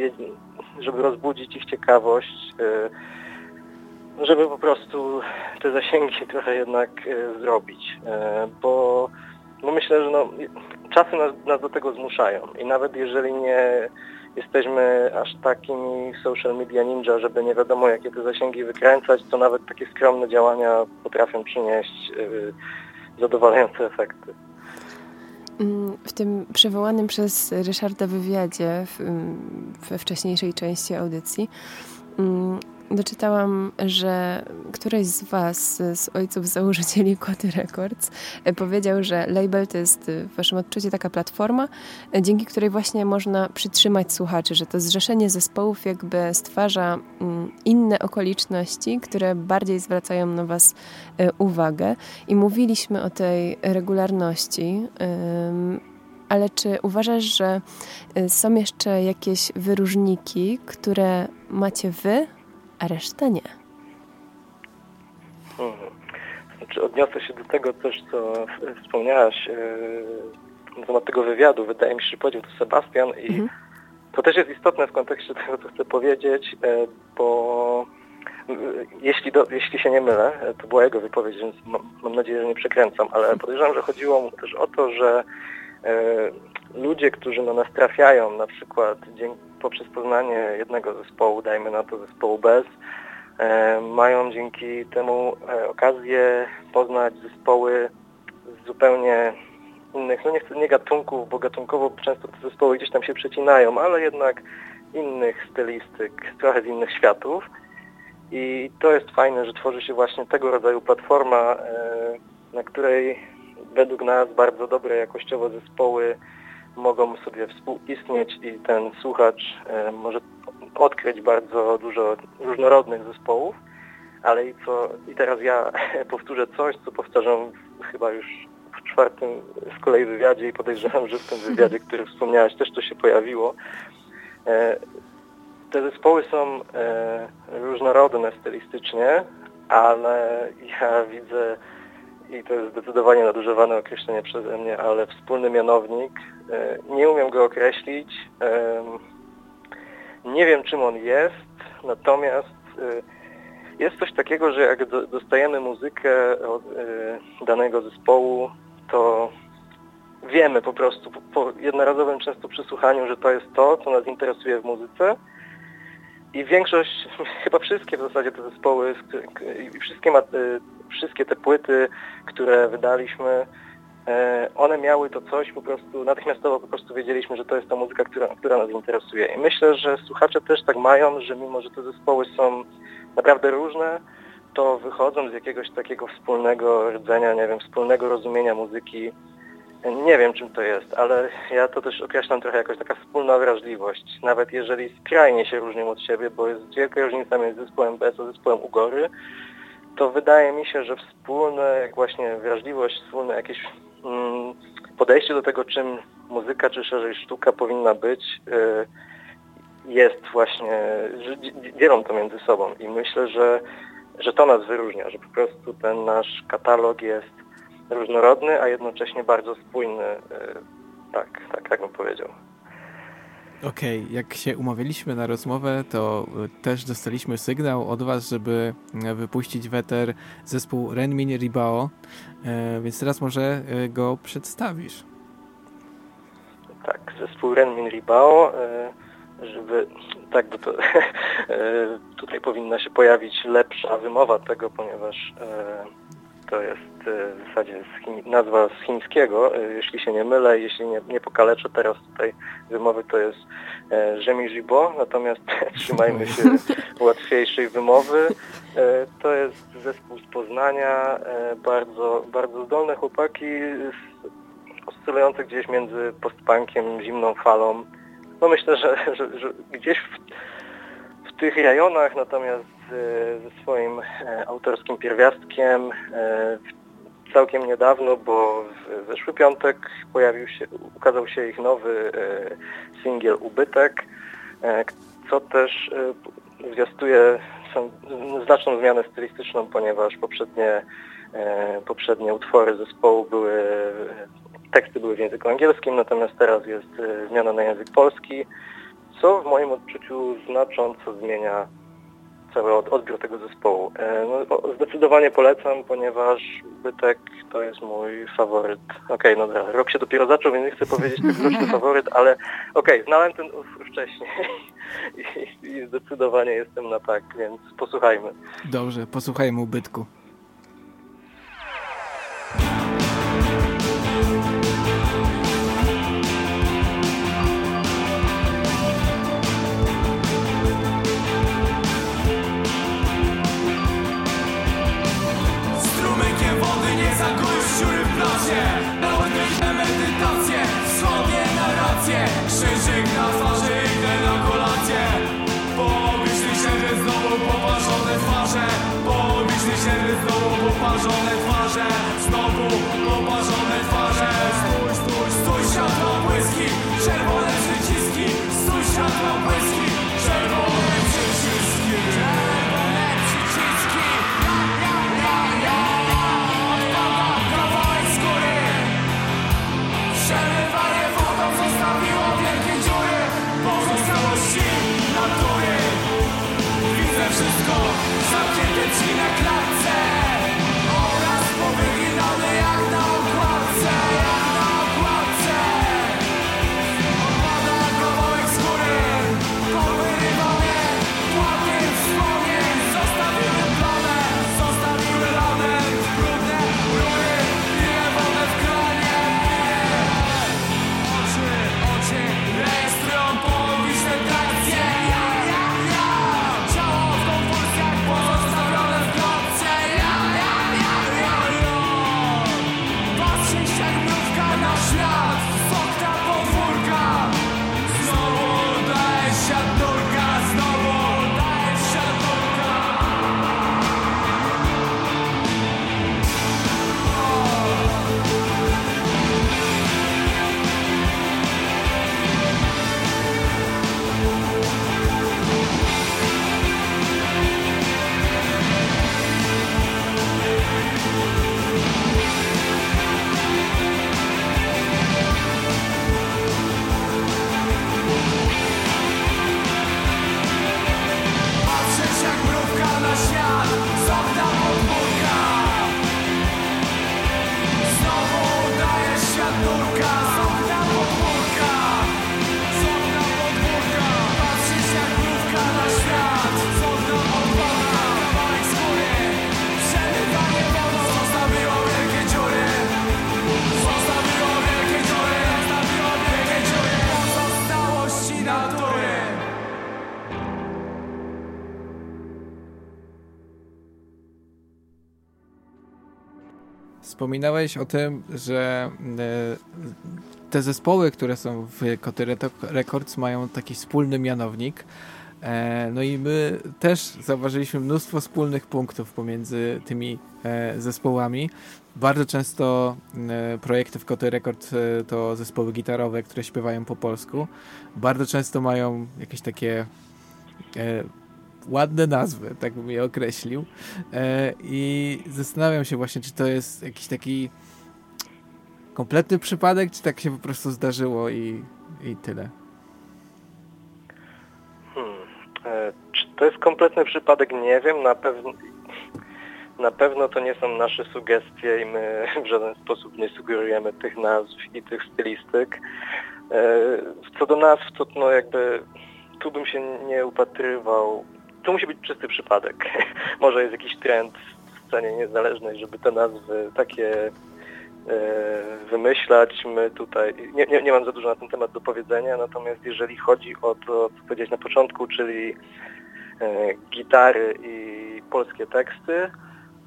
żeby rozbudzić ich ciekawość, e, żeby po prostu te zasięgi trochę jednak e, zrobić, e, bo, bo myślę, że no, czasy nas, nas do tego zmuszają i nawet jeżeli nie jesteśmy aż takimi social media ninja, żeby nie wiadomo jakie te zasięgi wykręcać, to nawet takie skromne działania potrafią przynieść e, zadowalające efekty. Mm, w tym przywołanym przez Ryszarda wywiadzie we wcześniejszej części audycji mm, doczytałam, że któryś z Was, z ojców założycieli Koty Records, e, powiedział, że label to jest w Waszym odczuciu taka platforma, dzięki której właśnie można przytrzymać słuchaczy, że to zrzeszenie zespołów jakby stwarza mm, inne okoliczności, które bardziej zwracają na Was uwagę. I mówiliśmy o tej regularności. Ale czy uważasz, że są jeszcze jakieś wyróżniki, które macie wy a reszta nie. Mhm. Znaczy odniosę się do tego też, co wspomniałaś e, na temat tego wywiadu. Wydaje mi się, że powiedział to Sebastian i mhm. to też jest istotne w kontekście tego, co chcę powiedzieć, e, bo jeśli, do, jeśli się nie mylę, to była jego wypowiedź, więc mam, mam nadzieję, że nie przekręcam, ale podejrzewam, że chodziło mu też o to, że e, ludzie, którzy na nas trafiają, na przykład dzięki, poprzez poznanie jednego zespołu, dajmy na to zespołu bez, e, mają dzięki temu e, okazję poznać zespoły z zupełnie innych, no nie chcę nie gatunków, bo gatunkowo często te zespoły gdzieś tam się przecinają, ale jednak innych stylistyk, trochę z innych światów. I to jest fajne, że tworzy się właśnie tego rodzaju platforma, e, na której według nas bardzo dobre jakościowo zespoły mogą sobie współistnieć i ten słuchacz e, może odkryć bardzo dużo różnorodnych zespołów, ale i co i teraz ja powtórzę coś, co powtarzam chyba już w czwartym z kolei wywiadzie i podejrzewam, że w tym wywiadzie, który wspomniałaś, też to się pojawiło. E, te zespoły są e, różnorodne stylistycznie, ale ja widzę, i to jest zdecydowanie nadużywane określenie przeze mnie, ale wspólny mianownik, e, nie umiem go określić, nie wiem czym on jest, natomiast jest coś takiego, że jak dostajemy muzykę od danego zespołu, to wiemy po prostu po jednorazowym często przesłuchaniu, że to jest to, co nas interesuje w muzyce. I większość, chyba wszystkie w zasadzie te zespoły, wszystkie, wszystkie te płyty, które wydaliśmy, e, one miały to coś po prostu, natychmiastowo po prostu wiedzieliśmy, że to jest ta muzyka, która, która nas interesuje. I myślę, że słuchacze też tak mają, że mimo, że te zespoły są naprawdę różne, to wychodzą z jakiegoś takiego wspólnego rdzenia, nie wiem, wspólnego rozumienia muzyki. Nie wiem czym to jest, ale ja to też określam trochę jako taka wspólna wrażliwość. Nawet jeżeli skrajnie się różnią od siebie, bo jest wielka różnica między zespołem bez a zespołem Ugory, to wydaje mi się, że wspólne, jak właśnie wrażliwość, wspólne jakieś mm, podejście do tego, czym muzyka, czy szerzej sztuka powinna być, y, jest właśnie, dzielą to między sobą i myślę, że że to nas wyróżnia, że po prostu ten nasz katalog jest różnorodny, a jednocześnie bardzo spójny. E, tak, tak, jak bym powiedział. Okej, okay. jak się umawialiśmy na rozmowę, to e, też dostaliśmy sygnał od Was, żeby e, wypuścić weter zespół Renmin Ribao, więc teraz może go przedstawisz. Tak, zespół Renmin Ribao żeby tak, bo to, tutaj powinna się pojawić lepsza wymowa tego, ponieważ to jest e, w zasadzie z nazwa z chińskiego, jeśli się nie mylę, jeśli nie, nie pokaleczę teraz tutaj wymowy, to jest Rzemi Jibo, natomiast trzymajmy się łatwiejszej wymowy. To jest zespół z Poznania, bardzo, bardzo zdolne chłopaki, oscylujące gdzieś między postpunkiem, zimną falą, no myślę, że, że, że gdzieś w, w, tych rejonach, natomiast e, ze swoim e, autorskim pierwiastkiem e, całkiem niedawno, bo w zeszły piątek pojawił się, ukazał się ich nowy singiel Ubytek, co też zwiastuje znaczną zmianę stylistyczną, ponieważ poprzednie, poprzednie utwory zespołu były teksty były w języku angielskim, natomiast teraz jest e, zmiana na język polski, co w moim odczuciu znacząco zmienia cały odbiór tego zespołu. E, no, zdecydowanie polecam, ponieważ Bytek to jest mój faworyt. Okej, okay, no dobra, rok się dopiero zaczął, więc nie chcę powiedzieć tegoroczny faworyt, ale okej, okay, znałem ten wcześniej I, i zdecydowanie jestem na tak, więc posłuchajmy. Dobrze, posłuchajmy ubytku. Wspominałeś o tym, że te zespoły, które są w Koty Records mają taki wspólny mianownik. E, no i my też zauważyliśmy mnóstwo wspólnych punktów pomiędzy tymi e, zespołami. Bardzo często e, projekty w Koty Records to zespoły gitarowe, które śpiewają po polsku. Bardzo często mają jakieś takie ładne nazwy, tak bym je określił. I zastanawiam się właśnie, czy to jest jakiś taki kompletny przypadek, czy tak się po prostu zdarzyło i, i tyle? Hmm. E, czy to jest kompletny przypadek? Nie wiem. Na pewno, na pewno to nie są nasze sugestie i my w żaden sposób nie sugerujemy tych nazw i tych stylistyk. E, co do nazw, to no jakby tu bym się nie upatrywał. Tu musi być czysty przypadek. Może jest jakiś trend w scenie niezależnej, żeby te nazwy takie E, wymyślać. My tutaj, nie, nie, nie, mam za dużo na ten temat do powiedzenia, natomiast jeżeli chodzi o to, co powiedzieć na początku, czyli e, gitary i polskie teksty,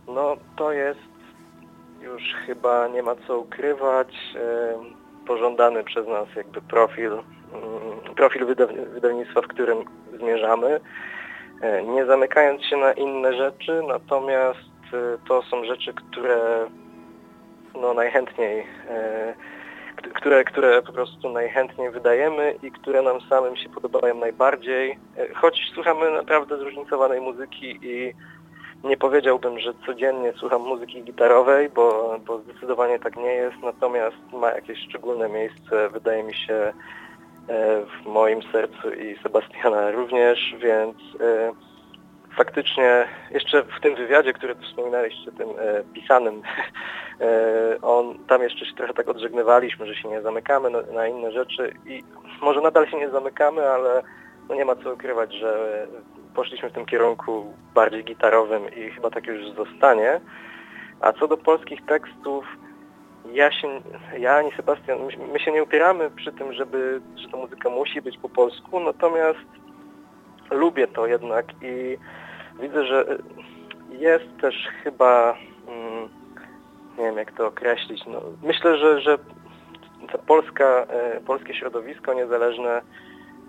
no to jest już chyba nie ma co ukrywać, e, pożądany przez nas jakby profil, mm, profil wydawnictwa, w którym zmierzamy, nie zamykając się na inne rzeczy, natomiast to są rzeczy, które no, najchętniej, e, które, które po prostu najchętniej wydajemy i które nam samym się podobają najbardziej. E, choć słuchamy naprawdę zróżnicowanej muzyki i nie powiedziałbym, że codziennie słucham muzyki gitarowej, bo, bo zdecydowanie tak nie jest, natomiast ma jakieś szczególne miejsce, wydaje mi się, e, w moim sercu i Sebastiana również, więc faktycznie jeszcze w tym wywiadzie, który wspominaliście, tym e, pisanym, e, on, tam jeszcze się trochę tak odżegnywaliśmy, że się nie zamykamy na, na, inne rzeczy i może nadal się nie zamykamy, ale no nie ma co ukrywać, że poszliśmy w tym kierunku bardziej gitarowym i chyba tak już zostanie. A co do polskich tekstów, ja się, ja ani Sebastian, my, my się nie upieramy przy tym, żeby, że ta muzyka musi być po polsku, natomiast lubię to jednak i widzę, że jest też chyba, mm, nie wiem jak to określić, no, myślę, że, że Polska, e, polskie środowisko niezależne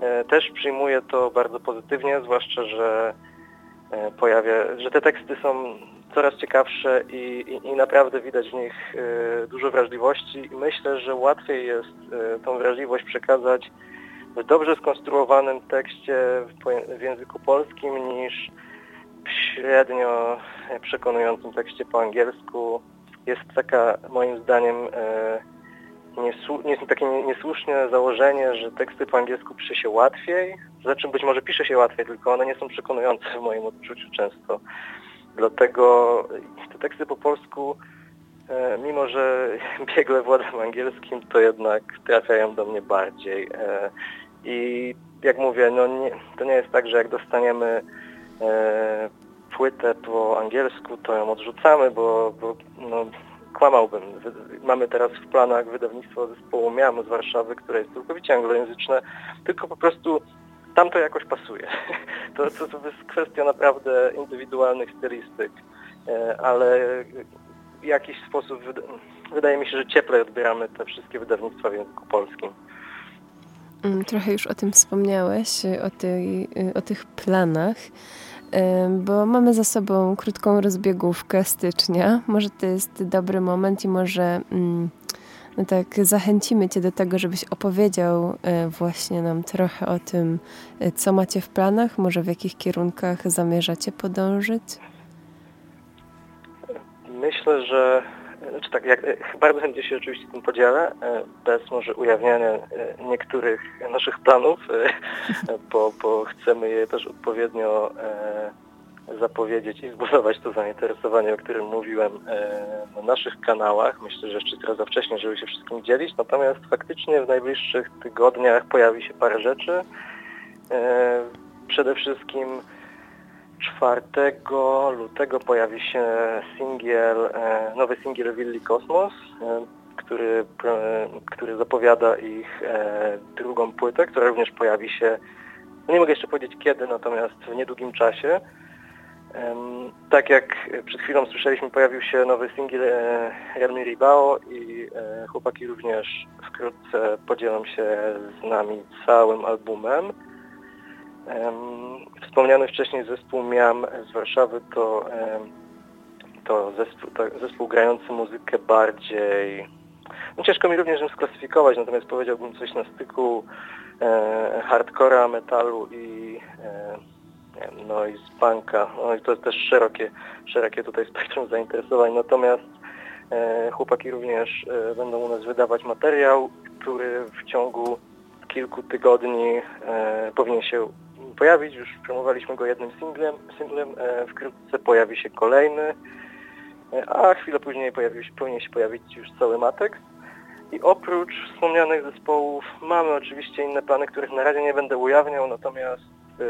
e, też przyjmuje to bardzo pozytywnie, zwłaszcza, że pojawia, że te teksty są coraz ciekawsze i, i, i, naprawdę widać w nich dużo wrażliwości i myślę, że łatwiej jest tą wrażliwość przekazać w dobrze skonstruowanym tekście w, w języku polskim niż średnio przekonującym tekście po angielsku. Jest taka moim zdaniem e, nie, takie niesłuszne założenie, że teksty po angielsku pisze się łatwiej. Znaczy być może pisze się łatwiej, tylko one nie są przekonujące w moim odczuciu często. Dlatego te teksty po polsku, e, mimo że biegle władam angielskim, to jednak trafiają do mnie bardziej. E, I jak mówię, no nie, to nie jest tak, że jak dostaniemy e, płytę po angielsku, to ją odrzucamy, bo, bo no, kłamałbym. Mamy teraz w planach wydawnictwo zespołu Miam z Warszawy, które jest całkowicie anglojęzyczne, tylko po prostu tam to jakoś pasuje. To, to, to jest kwestia naprawdę indywidualnych stylistyk, e, ale w jakiś sposób wydaje mi się, że cieplej odbieramy te wszystkie wydawnictwa w języku polskim. Mm, trochę już o tym wspomniałeś, o, tej, o tych planach, bo mamy za sobą krótką rozbiegówkę stycznia. Może to jest dobry moment i może mm, no tak zachęcimy Cię do tego, żebyś opowiedział e, właśnie nam trochę o tym, e, co macie w planach, może w jakich kierunkach zamierzacie podążyć. Myślę, że znaczy tak, jak, e, bardzo chętnie się oczywiście tym podzielę, e, bez może ujawniania e, niektórych naszych planów, bo, bo chcemy je też odpowiednio zapowiedzieć i zbudować to zainteresowanie, o którym mówiłem na naszych kanałach. Myślę, że jeszcze trochę za wcześnie, żeby się wszystkim dzielić, natomiast faktycznie w najbliższych tygodniach pojawi się parę rzeczy. Przede wszystkim 4 lutego pojawi się singiel, e, nowy singiel Willi Kosmos, e, który, e, który zapowiada ich drugą płytę, która również pojawi się, no nie mogę jeszcze powiedzieć kiedy, natomiast w niedługim czasie. Tak jak przed chwilą słyszeliśmy, pojawił się nowy singiel Realme Ribao i chłopaki również wkrótce podzielą się z nami całym albumem. Wspomniany wcześniej zespół Miam z Warszawy to, to, zespół, to zespół grający muzykę bardziej... No ciężko mi również ją sklasyfikować, natomiast powiedziałbym coś na styku e, hardcora, metalu i e, no i z punka. No i to jest też szerokie, szerokie tutaj spektrum zainteresowań. Natomiast e, chłopaki również e, będą u nas wydawać materiał, który w ciągu kilku tygodni e, powinien się pojawić. Już promowaliśmy go jednym singlem, singlem e, wkrótce pojawi się kolejny, e, a chwilę później pojawi się, powinien się pojawić już cały matek. I oprócz wspomnianych zespołów mamy oczywiście inne plany, których na razie nie będę ujawniał, natomiast e,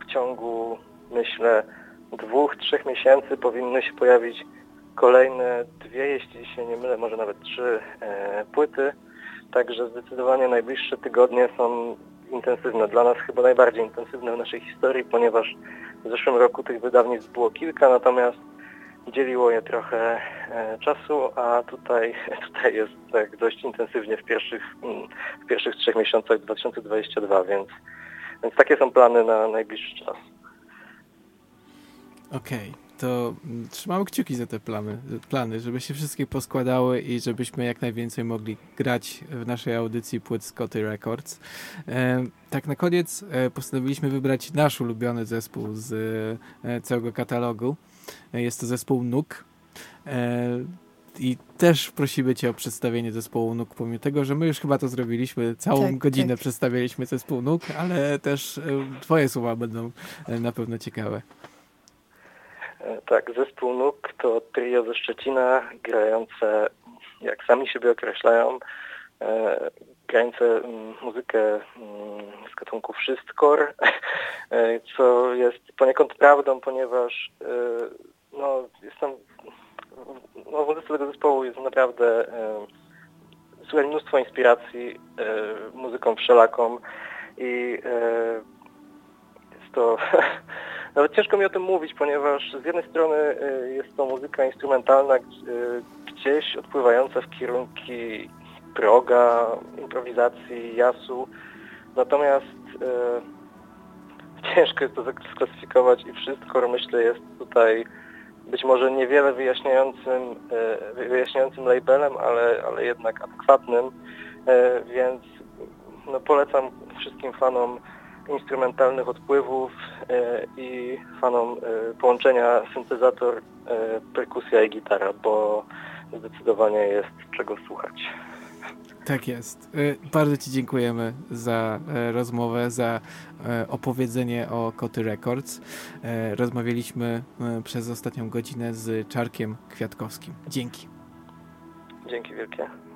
w ciągu myślę dwóch, trzech miesięcy powinny się pojawić kolejne dwie, jeśli się nie mylę, może nawet trzy płyty. Także zdecydowanie najbliższe tygodnie są intensywne. Dla nas chyba najbardziej intensywne w naszej historii, ponieważ w zeszłym roku tych wydawnictw było kilka, natomiast dzieliło je trochę e, czasu, a tutaj, tutaj jest tak dość intensywnie w pierwszych, mm, w pierwszych trzech miesiącach 2022, więc, więc takie są plany na najbliższy czas. Okej. Okay to trzymamy kciuki za te plany, plany, żeby się wszystkie poskładały i żebyśmy jak najwięcej mogli grać w naszej audycji płyt Scotty Records. E, tak na koniec e, postanowiliśmy wybrać nasz ulubiony zespół z e, całego katalogu. Jest to zespół Nuk. I też prosimy Cię o przedstawienie zespołu Nuk, pomimo tego, że my już chyba to zrobiliśmy, całą tak, godzinę tak. przedstawialiśmy zespół Nuk, ale też Twoje słowa będą na pewno ciekawe. E, tak, zespół NUK to trio ze Szczecina grające, jak sami siebie określają, e, grające mm, muzykę mm, z gatunku wszystkor, e, co jest poniekąd prawdą, ponieważ no, jestem, no, w muzyce tego zespołu jest naprawdę słychać mnóstwo inspiracji muzyką wszelaką i to Nawet ciężko mi o tym mówić, ponieważ z jednej strony y, jest to muzyka instrumentalna y, gdzieś odpływająca w kierunki proga, improwizacji, jasu, natomiast y, ciężko jest to sklasyfikować i wszystko, myślę, jest tutaj być może niewiele wyjaśniającym, wyjaśniającym labelem, ale, ale jednak adekwatnym, więc no, polecam wszystkim fanom instrumentalnych odpływów e, i fanom e, połączenia syntezator, e, perkusja i gitara, bo zdecydowanie jest czego słuchać. Tak jest. Bardzo Ci dziękujemy za rozmowę, za opowiedzenie o Koty Records. Rozmawialiśmy przez ostatnią godzinę z Czarkiem Kwiatkowskim. Dzięki. Dzięki wielkie.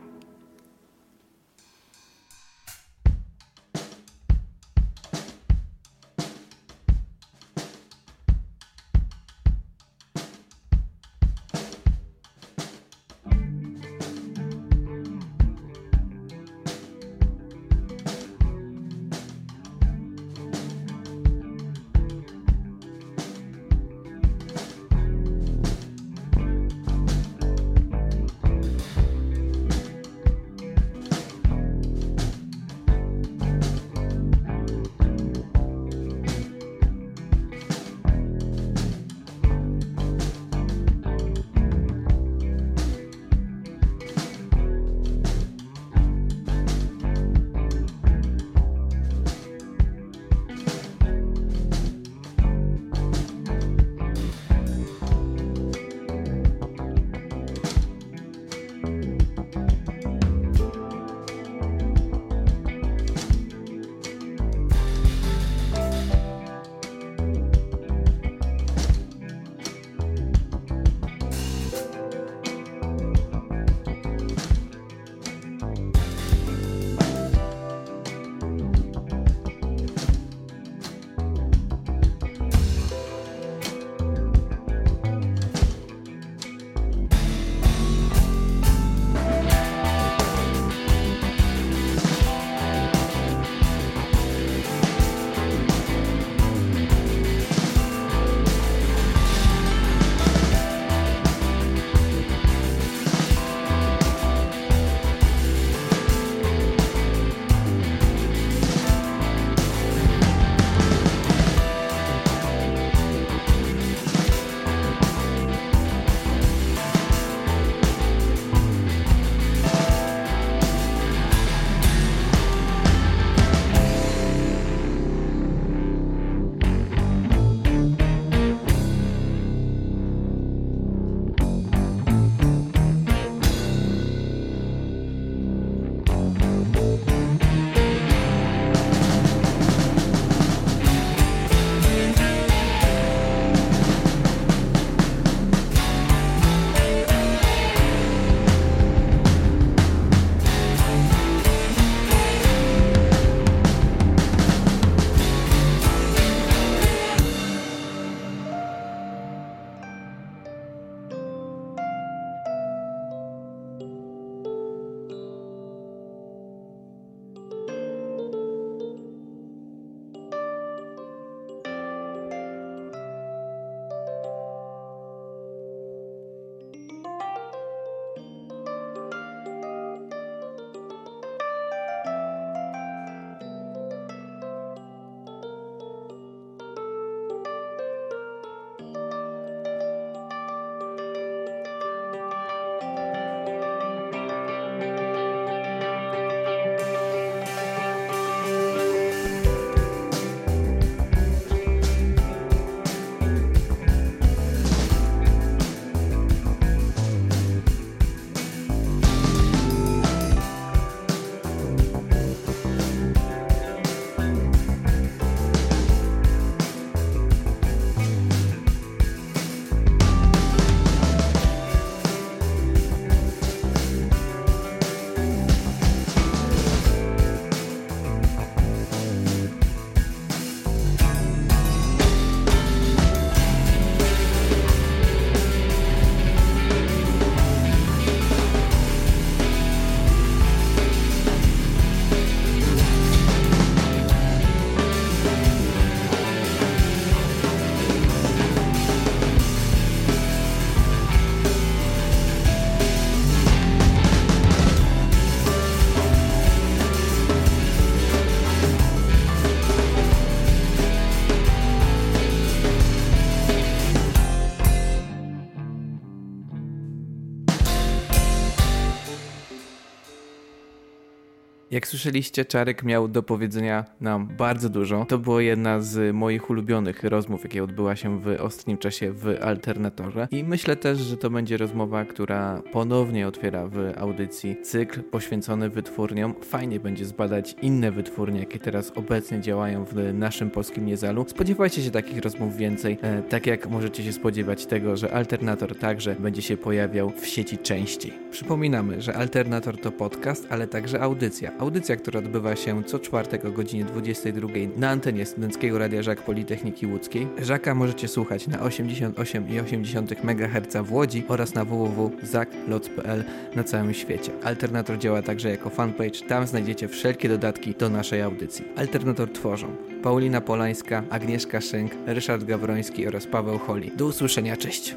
Słyszeliście, Czarek miał do powiedzenia nam bardzo dużo. To była jedna z moich ulubionych rozmów, jakie odbyła się w ostatnim czasie w Alternatorze. I myślę też, że to będzie rozmowa, która ponownie otwiera w audycji cykl poświęcony wytwórniom. Fajnie będzie zbadać inne wytwórnie, jakie teraz obecnie działają w naszym polskim Niezalu. Spodziewajcie się takich rozmów więcej, e, tak jak możecie się spodziewać tego, że Alternator także będzie się pojawiał w sieci częściej. Przypominamy, że Alternator to podcast, ale także audycja. Audycja, która odbywa się co czwartek o godzinie 22 na antenie Studenckiego Radia Żak Politechniki Łódzkiej. Żaka możecie słuchać na 88,8 MHz w Łodzi oraz na www.zakloc.pl na całym świecie. Alternator działa także jako fanpage, tam znajdziecie wszelkie dodatki do naszej audycji. Alternator tworzą Paulina Polańska, Agnieszka Szynk, Ryszard Gawroński oraz Paweł Holi. Do usłyszenia, cześć!